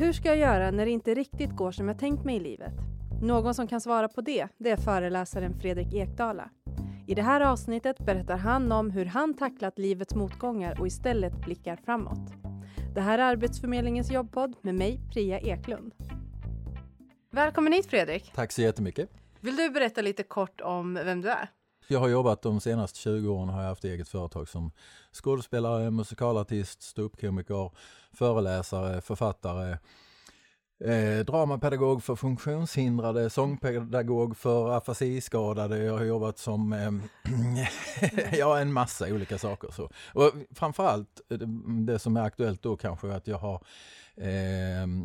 Hur ska jag göra när det inte riktigt går som jag tänkt mig i livet? Någon som kan svara på det, det är föreläsaren Fredrik Ekdala. I det här avsnittet berättar han om hur han tacklat livets motgångar och istället blickar framåt. Det här är Arbetsförmedlingens jobbpodd med mig, Priya Eklund. Välkommen hit Fredrik! Tack så jättemycket! Vill du berätta lite kort om vem du är? Jag har jobbat de senaste 20 åren har jag haft eget företag som skådespelare, musikalartist, ståuppkomiker, föreläsare, författare, eh, dramapedagog för funktionshindrade, sångpedagog för afasiskadade. Jag har jobbat som eh, ja, en massa olika saker. Så. Och framförallt eh, det som är aktuellt då kanske att jag har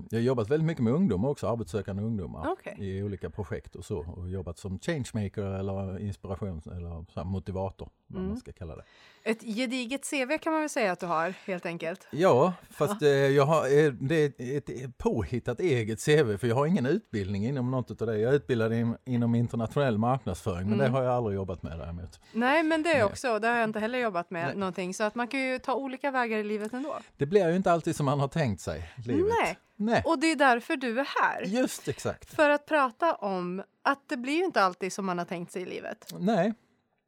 jag har jobbat väldigt mycket med ungdomar också, arbetssökande ungdomar okay. i olika projekt och så. Och jobbat som changemaker eller inspiration eller så motivator, vad mm. man ska kalla det. Ett gediget CV kan man väl säga att du har helt enkelt? Ja, fast ja. Eh, jag har, eh, det är ett påhittat eget CV för jag har ingen utbildning inom något av det. Jag är utbildad in, inom internationell marknadsföring men mm. det har jag aldrig jobbat med däremot. Nej men det är också, det har jag inte heller jobbat med Nej. någonting så att man kan ju ta olika vägar i livet ändå. Det blir ju inte alltid som man har tänkt sig livet. Nej. Nej. Och det är därför du är här. Just exakt. För att prata om att det blir ju inte alltid som man har tänkt sig i livet. Nej.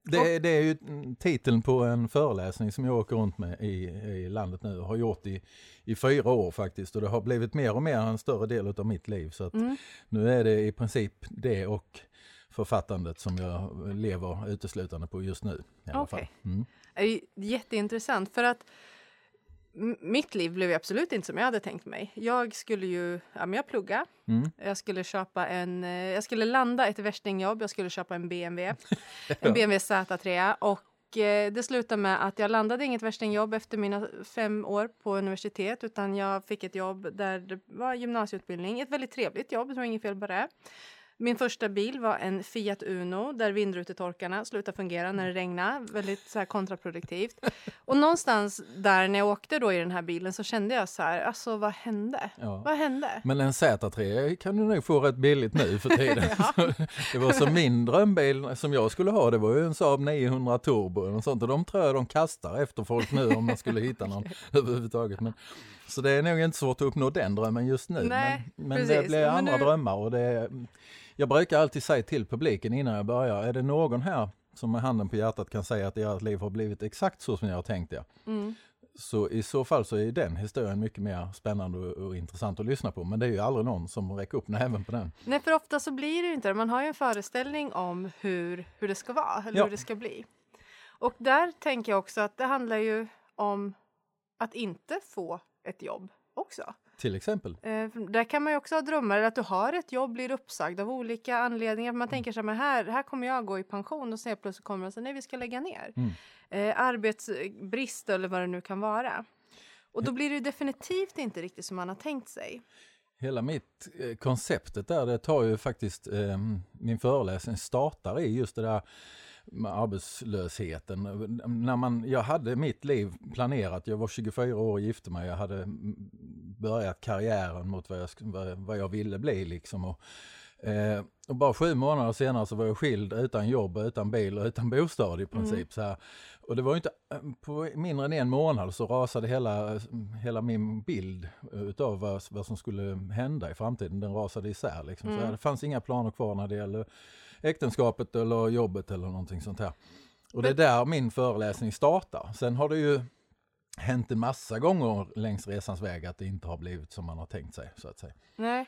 Det, det är ju titeln på en föreläsning som jag åker runt med i, i landet nu. Har gjort i, i fyra år faktiskt och det har blivit mer och mer en större del av mitt liv. Så mm. nu är det i princip det och författandet som jag lever uteslutande på just nu. Okej. Okay. Mm. Jätteintressant för att mitt liv blev absolut inte som jag hade tänkt mig. Jag skulle ju ja, men jag plugga. Mm. Jag skulle köpa en, eh, jag skulle landa ett värstingjobb. Jag skulle köpa en BMW, en BMW Z3 och eh, det slutade med att jag landade inget värstingjobb efter mina fem år på universitet utan jag fick ett jobb där det var gymnasieutbildning. Ett väldigt trevligt jobb, det var inget fel på det. Min första bil var en Fiat Uno där vindrutetorkarna slutade fungera när det regnade. Väldigt så här, kontraproduktivt. Och någonstans där när jag åkte då i den här bilen så kände jag så här, alltså vad hände? Ja. Vad hände? Men en Z3 kan du nog få rätt billigt nu för tiden. det var som min drömbil som jag skulle ha, det var ju en Saab 900 Turbo och sånt och de tror jag de kastar efter folk nu om man skulle hitta någon överhuvudtaget. Men, så det är nog inte svårt att uppnå den drömmen just nu. Nej, men men det blir andra nu... drömmar och det jag brukar alltid säga till publiken innan jag börjar, är det någon här som med handen på hjärtat kan säga att ert liv har blivit exakt så som jag har tänkt er. Mm. Så i så fall så är den historien mycket mer spännande och, och, intressant att lyssna på. Men det är ju aldrig någon som räcker upp näven på den. Nej, för ofta så blir det ju inte det. Man har ju en föreställning om hur, hur det ska vara eller ja. hur det ska bli. Och där tänker jag också att det handlar ju om att inte få ett jobb också. Till exempel? Eh, där kan man ju också ha drömmar, att du har ett jobb, blir uppsagd av olika anledningar. Man tänker så här, men här, här kommer jag gå i pension och så plötsligt kommer man säga nej vi ska lägga ner. Mm. Eh, arbetsbrist eller vad det nu kan vara. Och då blir det definitivt inte riktigt som man har tänkt sig. Hela mitt eh, konceptet där, det tar ju faktiskt, eh, min föreläsning startar i just det där med arbetslösheten. När man, jag hade mitt liv planerat, jag var 24 år och gifte mig, jag hade börjat karriären mot vad jag, vad jag ville bli liksom. Och, eh, och bara sju månader senare så var jag skild utan jobb, utan bil och utan bostad i princip. Mm. Så här. Och det var inte, på mindre än en månad så rasade hela, hela min bild utav vad, vad som skulle hända i framtiden, den rasade isär. Liksom. Mm. Så det fanns inga planer kvar när det gällde äktenskapet eller jobbet eller någonting sånt här. Och det är där min föreläsning startar. Sen har det ju hänt en massa gånger längs resans väg att det inte har blivit som man har tänkt sig. så att säga. Nej.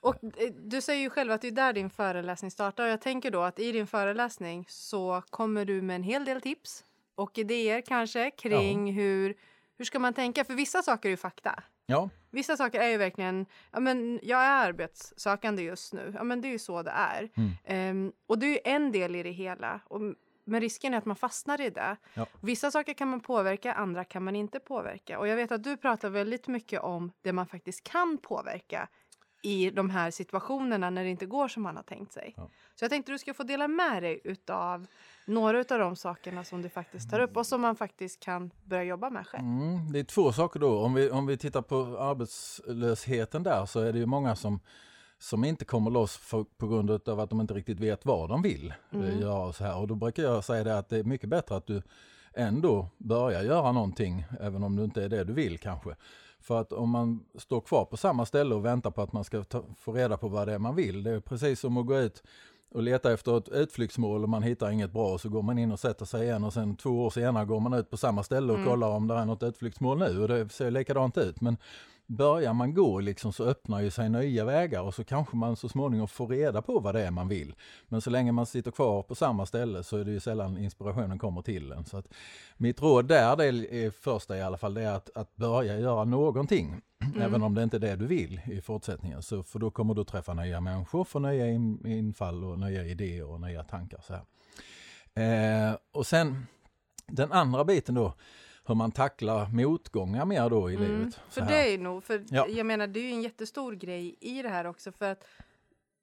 Och eh, du säger ju själv att det är där din föreläsning startar. Jag tänker då att i din föreläsning så kommer du med en hel del tips och idéer kanske kring ja. hur, hur ska man tänka? För vissa saker är ju fakta. Ja. Vissa saker är ju verkligen, ja men jag är arbetssökande just nu, ja men det är ju så det är. Mm. Um, och det är ju en del i det hela. Och, men risken är att man fastnar i det. Ja. Vissa saker kan man påverka, andra kan man inte påverka. Och jag vet att du pratar väldigt mycket om det man faktiskt kan påverka i de här situationerna när det inte går som man har tänkt sig. Ja. Så jag tänkte du ska få dela med dig utav några av de sakerna som du faktiskt tar upp och som man faktiskt kan börja jobba med själv. Mm, det är två saker då. Om vi, om vi tittar på arbetslösheten där så är det ju många som som inte kommer loss för, på grund av att de inte riktigt vet vad de vill eh, mm. göra. Så här. Och då brukar jag säga det att det är mycket bättre att du ändå börjar göra någonting, även om det inte är det du vill kanske. För att om man står kvar på samma ställe och väntar på att man ska ta, få reda på vad det är man vill, det är precis som att gå ut och leta efter ett utflyktsmål och man hittar inget bra och så går man in och sätter sig igen och sen två år senare går man ut på samma ställe och mm. kollar om det är något utflyktsmål nu och det ser likadant ut. Men börjar man gå liksom så öppnar ju sig nya vägar och så kanske man så småningom får reda på vad det är man vill. Men så länge man sitter kvar på samma ställe så är det ju sällan inspirationen kommer till en. Så att mitt råd där, det är första i alla fall, det är att, att börja göra någonting. Mm. Även om det inte är det du vill i fortsättningen. Så, för då kommer du träffa nya människor, få nya in, infall och nya idéer och nya tankar. Så eh, och sen den andra biten då, hur man tacklar motgångar mer då i mm, livet. För det är nog, för ja. jag menar det är ju en jättestor grej i det här också för att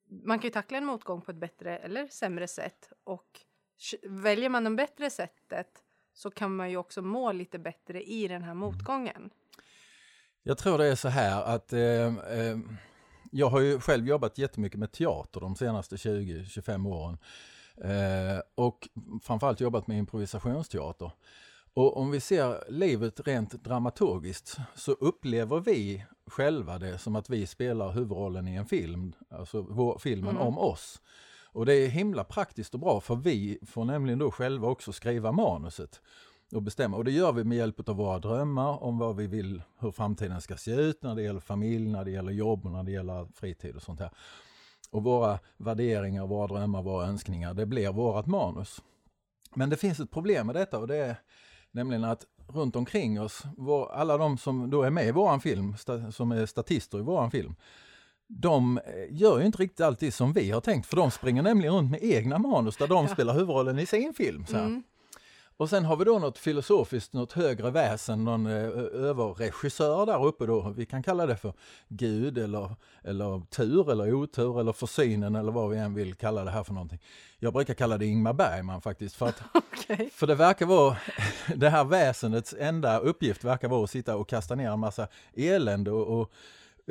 man kan ju tackla en motgång på ett bättre eller sämre sätt och väljer man det bättre sättet så kan man ju också må lite bättre i den här motgången. Jag tror det är så här att eh, eh, jag har ju själv jobbat jättemycket med teater de senaste 20-25 åren. Eh, och framförallt jobbat med improvisationsteater. Och om vi ser livet rent dramaturgiskt så upplever vi själva det som att vi spelar huvudrollen i en film, alltså vår, filmen mm. om oss. Och det är himla praktiskt och bra för vi får nämligen då själva också skriva manuset och bestämma. Och det gör vi med hjälp av våra drömmar om vad vi vill, hur framtiden ska se ut när det gäller familj, när det gäller jobb, när det gäller fritid och sånt här. Och våra värderingar, våra drömmar, våra önskningar, det blir vårat manus. Men det finns ett problem med detta och det är Nämligen att runt omkring oss, vår, alla de som då är med i våran film, sta, som är statister i våran film, de eh, gör ju inte riktigt alltid som vi har tänkt, för de springer nämligen runt med egna manus där de ja. spelar huvudrollen i sin film. Så mm. Och sen har vi då något filosofiskt, något högre väsen, någon eh, överregissör där uppe då. Vi kan kalla det för Gud eller, eller tur eller otur eller försynen eller vad vi än vill kalla det här för någonting. Jag brukar kalla det Ingmar Bergman faktiskt. För, att, okay. för det verkar vara, det här väsendets enda uppgift verkar vara att sitta och kasta ner en massa elände och, och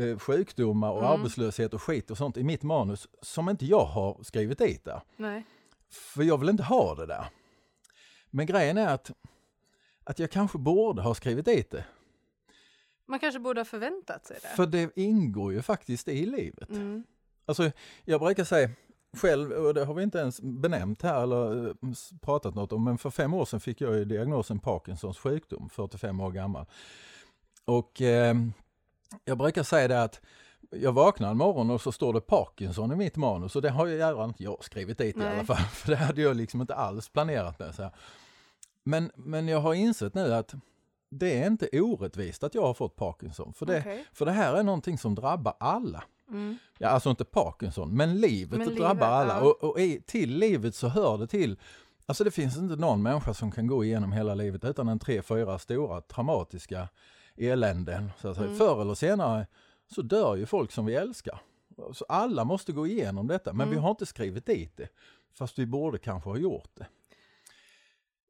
eh, sjukdomar och mm. arbetslöshet och skit och sånt i mitt manus som inte jag har skrivit dit där. Nej. För jag vill inte ha det där. Men grejen är att, att jag kanske borde ha skrivit dit det. Man kanske borde ha förväntat sig det. För det ingår ju faktiskt i livet. Mm. Alltså, jag brukar säga själv, och det har vi inte ens benämnt här eller eh, pratat något om, men för fem år sedan fick jag diagnosen Parkinsons sjukdom, 45 år gammal. Och eh, jag brukar säga det att jag vaknar en morgon och så står det Parkinson i mitt manus och det har ju inte jag skrivit dit Nej. i alla fall. För det hade jag liksom inte alls planerat med. Så Men, men jag har insett nu att det är inte orättvist att jag har fått Parkinson. För det, okay. för det här är någonting som drabbar alla. Mm. Ja, alltså inte Parkinson, men livet men drabbar livet, alla. Ja. Och, och i, till livet så hör det till Alltså det finns inte någon människa som kan gå igenom hela livet utan en tre, fyra stora traumatiska eländen. Så att. Mm. Förr eller senare så dör ju folk som vi älskar. Så alla måste gå igenom detta, men mm. vi har inte skrivit dit det. Fast vi borde kanske ha gjort det.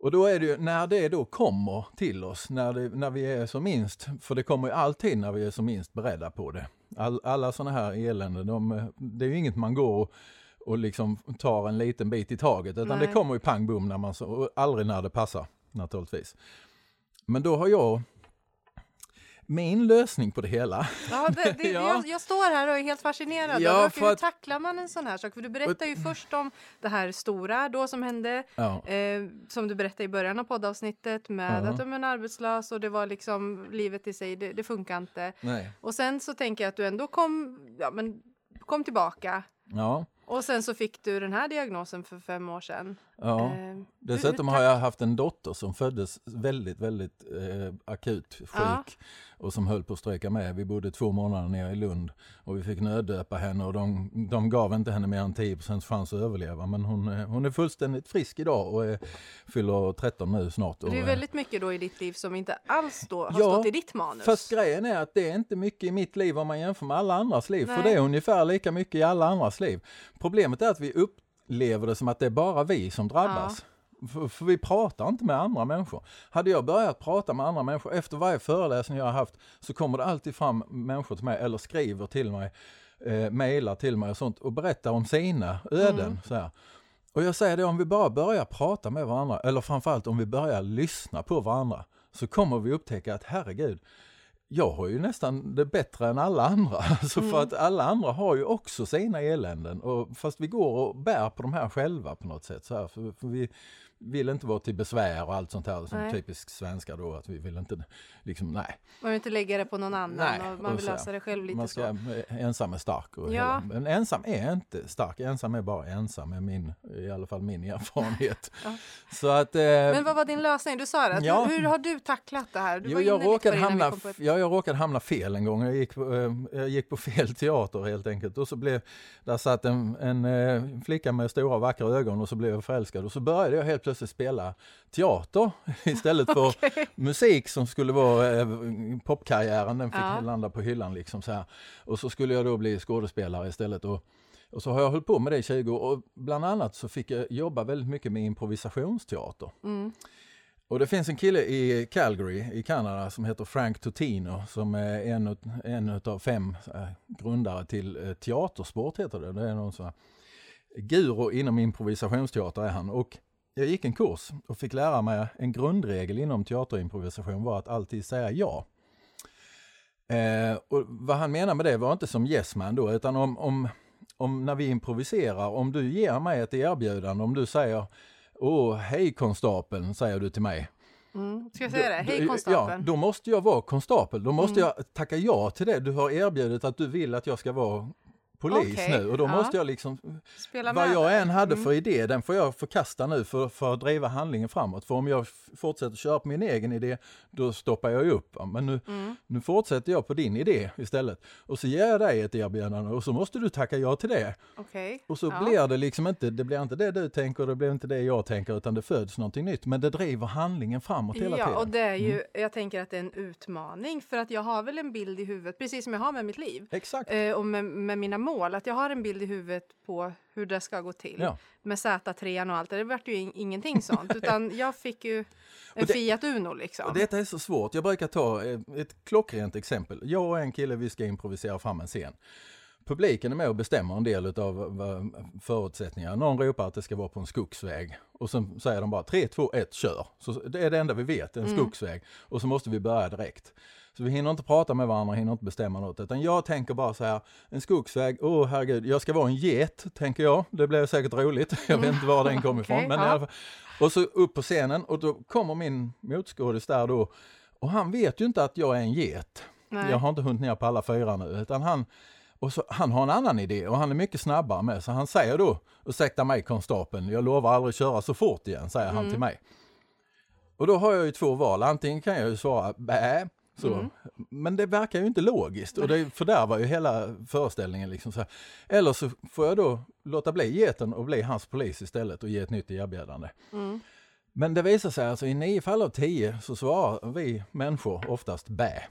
Och då är det ju, när det då kommer till oss, när, det, när vi är som minst, för det kommer ju alltid när vi är som minst beredda på det. All, alla sådana här elände, de, det är ju inget man går och, och liksom tar en liten bit i taget, utan Nej. det kommer ju pang bom när man, och aldrig när det passar naturligtvis. Men då har jag min lösning på det hela. Ja, det, det, ja. Jag, jag, står här och är helt fascinerad. Ja, hur att... tacklar man en sån här sak? För du berättar ju först om det här stora då som hände, ja. eh, som du berättade i början av poddavsnittet med ja. att du är arbetslös och det var liksom livet i sig, det, det funkar inte. Nej. Och sen så tänker jag att du ändå kom, ja, men, kom tillbaka. Ja. Och sen så fick du den här diagnosen för fem år sedan. Ja. Eh, Dessutom har jag haft en dotter som föddes väldigt, väldigt eh, akut sjuk. Ja och som höll på att stryka med. Vi bodde två månader nere i Lund och vi fick nöddöpa henne och de, de gav inte henne mer än 10 chans att överleva. Men hon, hon är fullständigt frisk idag och är, fyller 13 nu snart. Det är väldigt mycket då i ditt liv som inte alls då har ja, stått i ditt manus. Fast grejen är att det är inte mycket i mitt liv om man jämför med alla andras liv. Nej. För det är ungefär lika mycket i alla andras liv. Problemet är att vi upplever det som att det är bara vi som drabbas. Ja. För, för, vi pratar inte med andra människor. Hade jag börjat prata med andra människor efter varje föreläsning jag har haft så kommer det alltid fram människor till mig eller skriver till mig, eh, mejlar till mig och sånt och berättar om sina öden. Mm. Så här. Och jag säger det, om vi bara börjar prata med varandra eller framförallt om vi börjar lyssna på varandra så kommer vi upptäcka att herregud, jag har ju nästan det bättre än alla andra. Alltså mm. För att alla andra har ju också sina eländen. Och fast vi går och bär på de här själva på något sätt. Så här, för, för vi, vill inte vara till besvär och allt sånt här som nej. typiskt svenskar då att vi vill inte liksom nej. Man vill inte lägga det på någon annan nej, och man vill lösa det själv lite man ska, så. Ensam är stark. Och ja. hela, men ensam är inte stark, ensam är bara ensam är min, i alla fall min erfarenhet. ja. så att, eh, men vad var din lösning? Du sa det, ja. hur, hur, har du tacklat det här? Du jo, jag, råkade hamna, ett... ja, jag råkade hamna fel en gång, jag gick, eh, jag gick på fel teater helt enkelt och så blev, där satt en, en eh, flicka med stora vackra ögon och så blev jag förälskad och så började jag helt plötsligt spela teater istället för okay. musik som skulle vara eh, popkarriären, den fick ja. landa på hyllan liksom så här. Och så skulle jag då bli skådespelare istället. Och, och så har jag hållit på med det i 20 år och bland annat så fick jag jobba väldigt mycket med improvisationsteater. Mm. Och det finns en kille i Calgary i Kanada som heter Frank Totino som är en, en av fem äh, grundare till äh, teatersport heter det. Det är någon sån här guru inom improvisationsteater är han och jag gick en kurs och fick lära mig en grundregel inom teaterimprovisation var att alltid säga ja. Eh, och vad han menar med det var inte som yes man då, utan om, om, om när vi improviserar, om du ger mig ett erbjudande, om du säger Åh, hej konstapeln, säger du till mig. Mm. Ska jag säga det? Hej konstapeln. Ja, då måste jag vara konstapel. Då måste mm. jag tacka ja till det. Du har erbjudit att du vill att jag ska vara polis okay. nu och då ja. måste jag liksom, Spela vad jag än hade mm. för idé, den får jag förkasta nu för, för att driva handlingen framåt. För om jag fortsätter köra på min egen idé, då stoppar jag upp. Men nu, mm. nu fortsätter jag på din idé istället. Och så ger jag dig ett erbjudande och så måste du tacka ja till det. Okay. Och så ja. blir det liksom inte, det blir inte det du tänker, det blir inte det jag tänker, utan det föds någonting nytt. Men det driver handlingen framåt hela ja, tiden. Ja, och det är ju, mm. jag tänker att det är en utmaning, för att jag har väl en bild i huvudet, precis som jag har med mitt liv. Exakt. Eh, och med, med mina mål, att jag har en bild i huvudet på hur det ska gå till. Ja. Med Z3 och allt, det vart ju ingenting sånt, utan jag fick ju en det, Fiat Uno liksom. Och detta är så svårt, jag brukar ta ett klockrent exempel. Jag och en kille, vi ska improvisera fram en scen. Publiken är med och bestämmer en del av förutsättningarna. Någon ropar att det ska vara på en skogsväg och så säger de bara 3, 2, 1, kör. Så det är det enda vi vet, en mm. skogsväg. Och så måste vi börja direkt. Så vi hinner inte prata med varandra, hinner inte bestämma något. Utan jag tänker bara så här, en skogsväg, åh oh, herregud, jag ska vara en get, tänker jag. Det blir säkert roligt. Jag vet inte var den kommer ifrån. okay, men ja. Och så upp på scenen och då kommer min motskådis där då. Och han vet ju inte att jag är en get. Nej. Jag har inte hunnit ner på alla fyra nu, utan han och så, han har en annan idé och han är mycket snabbare med, så han säger då, ursäkta mig konstapeln, jag lovar aldrig köra så fort igen, säger mm. han till mig. Och då har jag ju två val, antingen kan jag ju svara bä, så. Mm. Men det verkar ju inte logiskt och det fördärvar ju hela föreställningen. Liksom så här. Eller så får jag då låta bli geten och bli hans polis istället och ge ett nytt erbjudande. Mm. Men det visar sig alltså i nio fall av tio så svarar vi människor oftast bä.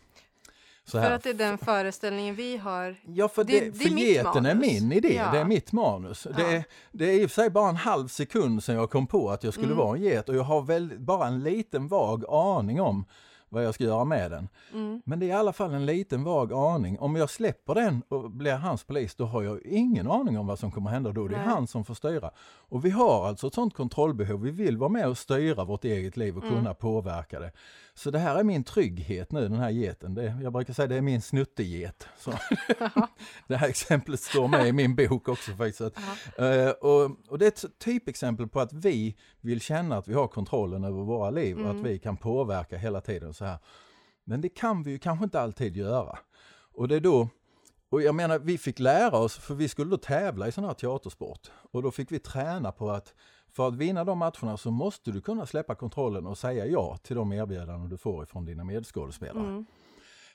För att det är den föreställningen vi har. Ja, för, det, det, för det geten är min idé, ja. det är mitt manus. Ja. Det, är, det är i och för sig bara en halv sekund sedan jag kom på att jag skulle mm. vara en get och jag har väl bara en liten vag aning om vad jag ska göra med den. Mm. Men det är i alla fall en liten vag aning. Om jag släpper den och blir hans polis, då har jag ingen aning om vad som kommer hända då. Det är Nej. han som får styra. Och vi har alltså ett sånt kontrollbehov. Vi vill vara med och styra vårt eget liv och mm. kunna påverka det. Så det här är min trygghet nu, den här geten. Det, jag brukar säga det är min snutteget. det här exemplet står med i min bok också faktiskt. Uh, och, och, det är ett typexempel på att vi vill känna att vi har kontrollen över våra liv och att mm. vi kan påverka hela tiden så här. Men det kan vi ju kanske inte alltid göra. Och det är då och jag menar, vi fick lära oss, för vi skulle då tävla i sån här teatersport. Och då fick vi träna på att för att vinna de matcherna så måste du kunna släppa kontrollen och säga ja till de erbjudanden du får ifrån dina medskådespelare. Mm.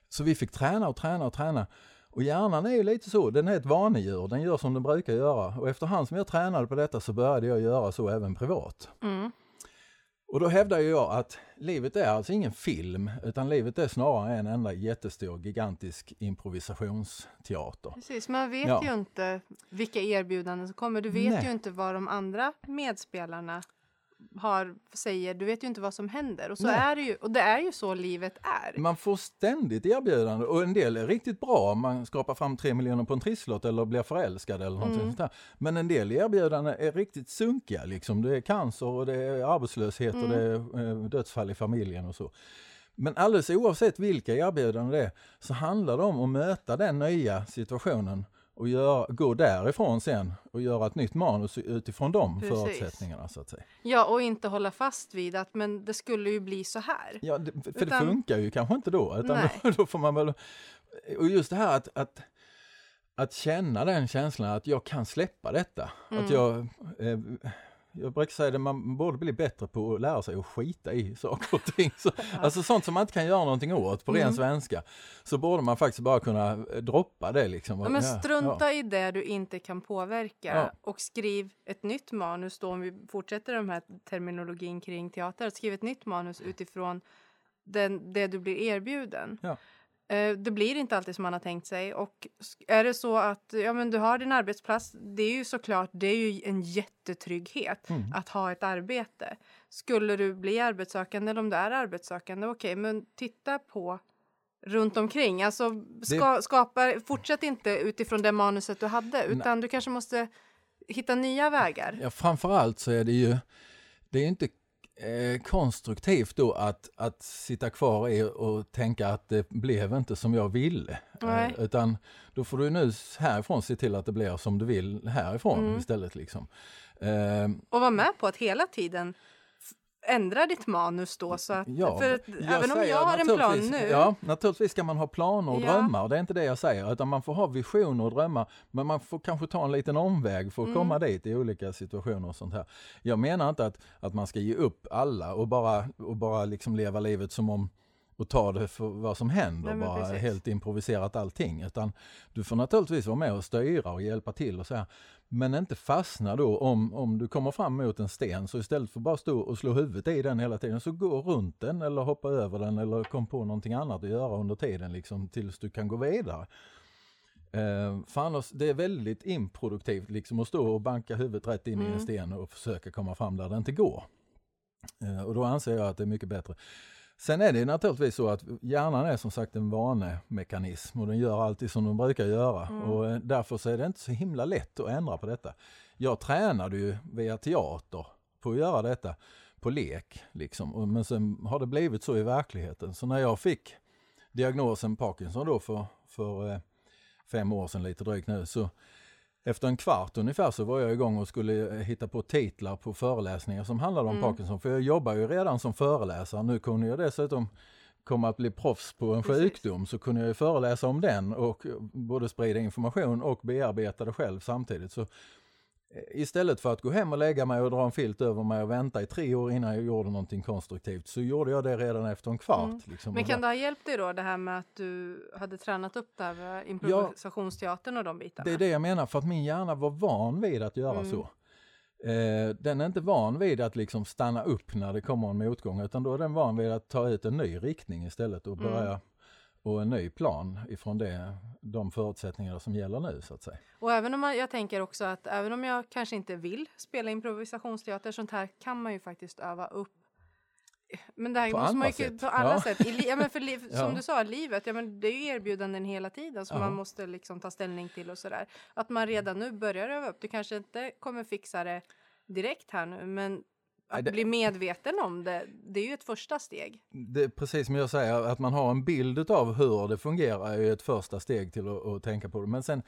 Så vi fick träna och träna och träna. Och hjärnan är ju lite så, den är ett vanedjur, den gör som den brukar göra. Och efterhand som jag tränade på detta så började jag göra så även privat. Mm. Och då hävdar jag att livet är alltså ingen film, utan livet är snarare en enda jättestor, gigantisk improvisationsteater. Precis, man vet ja. ju inte vilka erbjudanden som kommer. Du vet Nej. ju inte vad de andra medspelarna har, säger, du vet ju inte vad som händer. Och så Nej. är det ju, och det är ju så livet är. Man får ständigt erbjudande och en del är riktigt bra, man skapar fram tre miljoner på en trisslott eller blir förälskad eller någonting mm. sånt där. Men en del erbjudanden är riktigt sunkiga liksom. Det är cancer och det är arbetslöshet mm. och det är eh, dödsfall i familjen och så. Men alldeles oavsett vilka erbjudanden det är så handlar det om att möta den nya situationen och gör, gå därifrån sen och göra ett nytt manus utifrån de Precis. förutsättningarna. så att säga. Ja, och inte hålla fast vid att men det skulle ju bli så här. Ja, det, för utan, det funkar ju kanske inte då. Utan då, då, får man väl... Och just det här att, att, att känna den känslan att jag kan släppa detta. Mm. Att jag... Eh, jag brukar säga att man borde bli bättre på att lära sig att skita i saker och ting. Så, alltså sånt som man inte kan göra någonting åt på ren mm. svenska. Så borde man faktiskt bara kunna eh, droppa det liksom. Ja, men strunta ja. i det du inte kan påverka och skriv ett nytt manus då om vi fortsätter de här terminologin kring teater. Skriv ett nytt manus utifrån den, det du blir erbjuden. Eh, det blir inte alltid som man har tänkt sig och är det så att ja, men du har din arbetsplats, det är ju såklart det är ju en jättetrygghet mm. att ha ett arbete. Skulle du bli arbetssökande eller om du är arbetssökande, okej, okay, men titta på runt omkring. Alltså ska, det... skapa, fortsätt inte utifrån det manuset du hade utan Nej. du kanske måste hitta nya vägar. Ja, framförallt så är det ju, det är inte eh, konstruktivt då att, att sitta kvar i och tänka att det blev inte som jag ville. Eh, utan då får du nu härifrån se till att det blir som du vill härifrån mm. istället. Liksom. Eh, och vara med på att hela tiden ändra ditt manus då så att, ja, för att även om jag har en plan nu. Ja, naturligtvis ska man ha planer och ja. drömmar, det är inte det jag säger, utan man får ha visioner och drömmar, men man får kanske ta en liten omväg för att mm. komma dit i olika situationer och sånt här. Jag menar inte att, att man ska ge upp alla och bara, och bara liksom leva livet som om och ta det för vad som händer, Nej, bara precis. helt improviserat allting. Utan du får naturligtvis vara med och styra och hjälpa till och så här. Men inte fastna då om, om du kommer fram mot en sten så istället för bara stå och slå huvudet i den hela tiden så gå runt den eller hoppa över den eller kom på någonting annat att göra under tiden liksom tills du kan gå vidare. Eh, för annars, det är väldigt improduktivt liksom att stå och banka huvudet rätt in mm. i en mm. sten och försöka komma fram där det inte går. Eh, och då anser jag att det är mycket bättre. Sen är det naturligtvis så att hjärnan är som sagt en vanemekanism och den gör alltid som den brukar göra mm. och eh, därför så är det inte så himla lätt att ändra på detta. Jag tränade ju via teater på att göra detta på lek liksom, men sen har det blivit så i verkligheten. Så när jag fick diagnosen Parkinson då för, för eh, fem år sedan lite drygt nu så efter en kvart ungefär så var jag igång och skulle eh, hitta på titlar på föreläsningar som handlade om mm. Parkinson. För jag jobbar ju redan som föreläsare. Nu kunde jag dessutom komma att bli proffs på en Precis. sjukdom så kunde jag ju föreläsa om den och både sprida information och bearbeta det själv samtidigt. Så Istället för att gå hem och lägga mig och dra en filt över mig och vänta i tre år innan jag gjorde någonting konstruktivt så gjorde jag det redan efter en kvart. Mm. Liksom. Men kan det ha hjälpt dig då det här med att du hade tränat upp det här med improvisationsteatern och de bitarna? Det är det jag menar för att min hjärna var van vid att göra mm. så. Eh, den är inte van vid att liksom stanna upp när det kommer en motgång utan då är den van vid att ta ut en ny riktning istället och börja mm och en ny plan ifrån det, de förutsättningar som gäller nu så att säga. Och även om man, jag tänker också att även om jag kanske inte vill spela improvisationsteater, sånt här kan man ju faktiskt öva upp men det här på måste man ju på alla ja. sätt. I, ja, men för liv, ja. Som du sa, livet, ja, men det är ju erbjudanden hela tiden som ja. man måste liksom ta ställning till och sådär. Att man redan nu börjar öva upp. Du kanske inte kommer fixa det direkt här nu, men att bli medveten om det, det är ju ett första steg. Det precis som jag säger, att man har en bild av hur det fungerar är ett första steg till att, att, tänka på det. Men sen,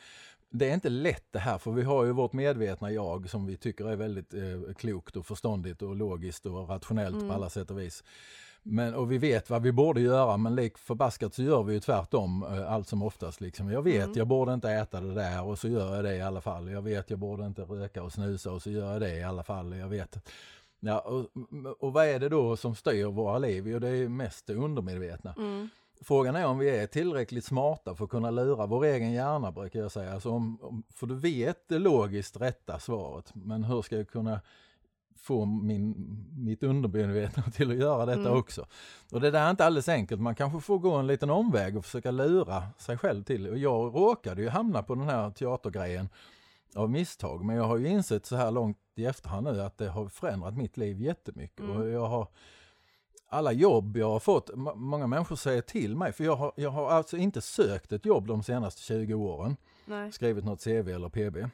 det är inte lätt det här, för vi har ju vårt medvetna jag som vi tycker är väldigt eh, klokt och förståndigt och logiskt och rationellt mm. på alla sätt och vis. Men, och vi vet vad vi borde göra men lik förbaskat så gör vi ju tvärtom eh, allt som oftast. Liksom. Jag vet mm. jag borde inte äta det där och så gör jag det i alla fall. Jag vet jag borde inte röka och snusa och så gör jag det i alla fall. Jag vet Ja, och, och vad är det då som styr våra liv? Jo, det är mest det undermedvetna. Mm. Frågan är om vi är tillräckligt smarta för att kunna lura vår egen hjärna, brukar jag säga. Alltså om, om, för du vet det logiskt rätta svaret, men hur ska jag kunna få min, mitt undermedvetna till att göra detta mm. också. Och det där är inte alldeles enkelt, man kanske får gå en liten omväg och försöka lura sig själv till Och jag råkade ju hamna på den här teatergrejen av misstag. Men jag har ju insett så här långt i efterhand nu att det har förändrat mitt liv jättemycket. Mm. Och jag har alla jobb jag har fått, många människor säger till mig, för jag har, jag har alltså inte sökt ett jobb de senaste 20 åren. Nej. Skrivit något CV eller PB.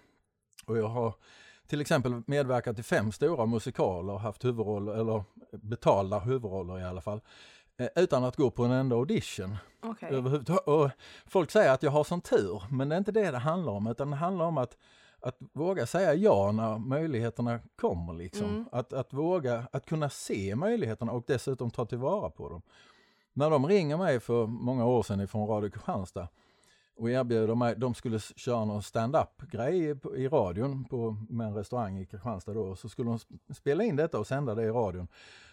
Och jag har till exempel medverkat i fem stora musikaler, haft huvudroller, eller betalda huvudroller i alla fall. eh, utan att gå på en enda audition. Överhuvudtaget. Och folk säger att jag har sån tur, men det är inte det det handlar om, utan det handlar om att, att våga säga ja när möjligheterna kommer. Liksom. Mm. Att, att våga, att kunna se möjligheterna och dessutom ta tillvara på dem. När de ringer mig för många år sedan ifrån Radio Kristianstad och erbjuder mig, de skulle köra någon stand-up grej i radion på, med en restaurang i Kristianstad då, så skulle de sp- spela in detta och sända det i radion.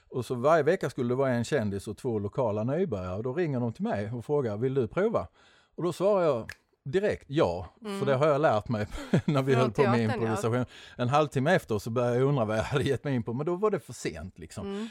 Och så varje vecka skulle det vara en kändis och två lokala nybörjare. Och då ringer de till mig och frågar, vill du prova? Och då svarar jag direkt ja, för det har jag lärt mig när vi Från höll på med teatern, ja. improvisation. En halvtimme efter så började jag undra vad jag hade gett mig in på, men då var det för sent liksom. Mm.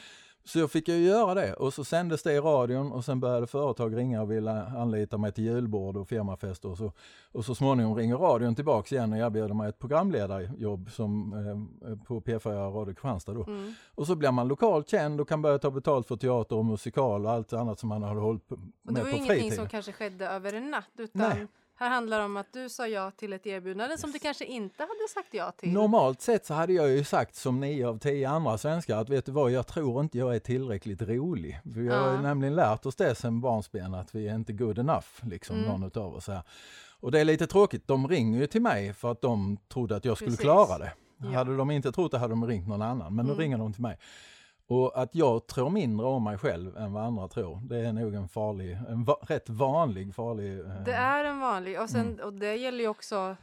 Så jag fick ju göra det och så sändes det i radion och sen började företag ringa och ville anlita mig till julbord och firmafester och så. Och så småningom ringer radion tillbaks igen och erbjuder mig ett programledarjobb som, eh, på P4 Radio Kristianstad då. Mm. Och så blir man lokalt känd och kan börja ta betalt för teater och musikal och allt annat som man hade hållit på med det var på ju ingenting fritiden. som kanske skedde över en natt utan Nej. Här handlar det om att du sa ja till ett erbjudande som du kanske inte hade sagt ja till. Normalt sett så hade jag ju sagt som nio av tio andra svenskar att vet du vad, jag tror inte jag är tillräckligt rolig. Vi har Ja. nämligen lärt oss det sen barnsben att vi är inte good enough, liksom Mm. någon utav oss här. Och det är lite tråkigt, de ringer ju till mig för att de trodde att jag skulle Precis. klara det. Ja. Hade de inte trott det hade de ringt någon annan, men Mm. nu ringer de till mig. Och att jag tror mindre om mig själv än vad andra tror, det är nog en farlig, en va- rätt vanlig farlig... eh, Det är en vanlig och, sen, Mm. och det gäller ju också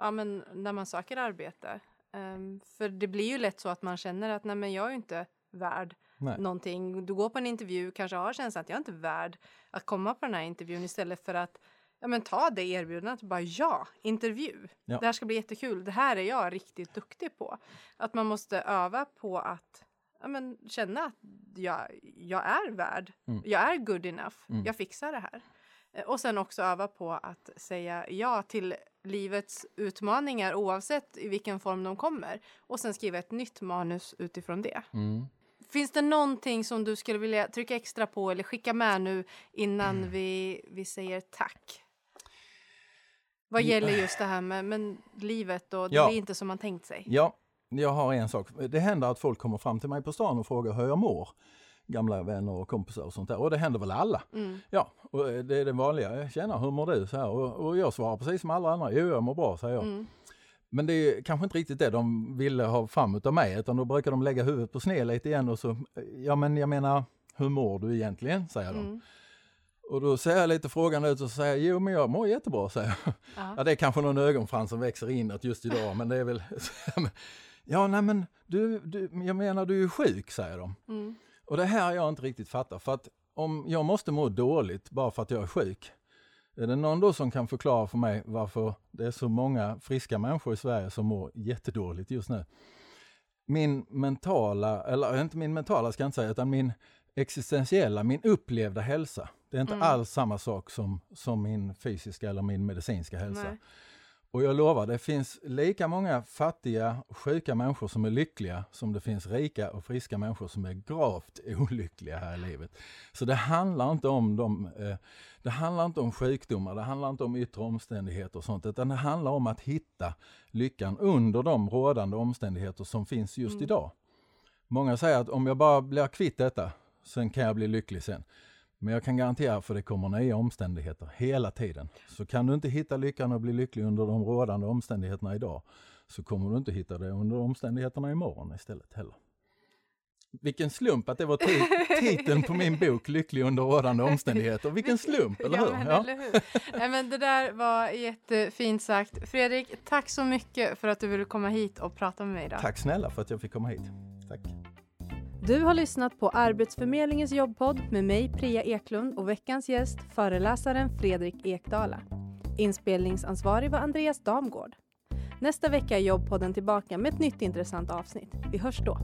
ja, men när man söker arbete. Ehm, för det blir ju lätt så att man känner att nej men jag är ju inte värd nej. någonting. Du går på en intervju, kanske har känslan att jag är inte värd att komma på den här intervjun istället för att ja, men ta det erbjudandet och bara ja, intervju. Ja. Det här ska bli jättekul. Det här är jag riktigt duktig på. Att man måste öva på att ja, men, känna att jag, jag är värd. Mm. Jag är good enough. Mm. Jag fixar det här. Eh, Och sen också öva på att säga ja till livets utmaningar oavsett i vilken form de kommer. Och sen skriva ett nytt manus utifrån det. Mm. Finns det någonting som du skulle vilja trycka extra på eller skicka med nu innan Mm. vi, vi säger tack? Vad gäller just det här med men, livet och det Ja. blir inte som man tänkt sig. Ja, jag har en sak. Det händer att folk kommer fram till mig på stan och frågar hur jag mår. Gamla vänner och kompisar och sånt där. Och det händer väl alla. Mm. Ja, och det är det vanliga. Tjena, hur mår du? Så här. Och, och jag svarar precis som alla andra. Jo, jag mår bra, säger jag. Mm. Men det är kanske inte riktigt det de ville ha fram utav mig. Utan då brukar de lägga huvudet på sned lite igen och så, ja men jag menar, hur mår du egentligen? Säger de. Mm. Och då ser jag lite frågande ut och säger, jo men jag mår jättebra, säger jag. Ja. Ja, det är kanske någon ögonfrans som växer inåt just idag, men det är väl... ja, nej men du, du, jag menar du är sjuk, säger de. Mm. Och det här jag inte riktigt fattar, för att om jag måste må dåligt bara för att jag är sjuk, är det någon då som kan förklara för mig varför det är så många friska människor i Sverige som mår jättedåligt just nu? Min mentala, eller inte min mentala ska jag inte säga, utan min existentiella, min upplevda hälsa. Det är inte Mm. alls samma sak som, som min fysiska eller min medicinska hälsa. Nej. Och jag lovar, det finns lika många fattiga och sjuka människor som är lyckliga som det finns rika och friska människor som är gravt olyckliga här i livet. Så det handlar inte om dem, eh, det handlar inte om sjukdomar, det handlar inte om yttre omständigheter och sånt, utan det handlar om att hitta lyckan under de rådande omständigheter som finns just Mm. idag. Många säger att om jag bara blir kvitt detta, sen kan jag bli lycklig sen. Men jag kan garantera för det kommer nya omständigheter hela tiden. Så kan du inte hitta lyckan och bli lycklig under de rådande omständigheterna idag så kommer du inte hitta det under omständigheterna imorgon istället heller. Vilken slump att det var ti- titeln på min bok Lycklig under rådande omständigheter. Vilken slump, eller ja, hur? Men, Ja. eller hur? Nej, men det där var jättefint sagt. Fredrik, tack så mycket för att du ville komma hit och prata med mig idag. Tack snälla för att jag fick komma hit. Tack. Du har lyssnat på Arbetsförmedlingens jobbpodd med mig Priya Eklund och veckans gäst föreläsaren Fredrik Ekdala. Inspelningsansvarig var Andreas Damgård. Nästa vecka är jobbpodden tillbaka med ett nytt intressant avsnitt. Vi hörs då.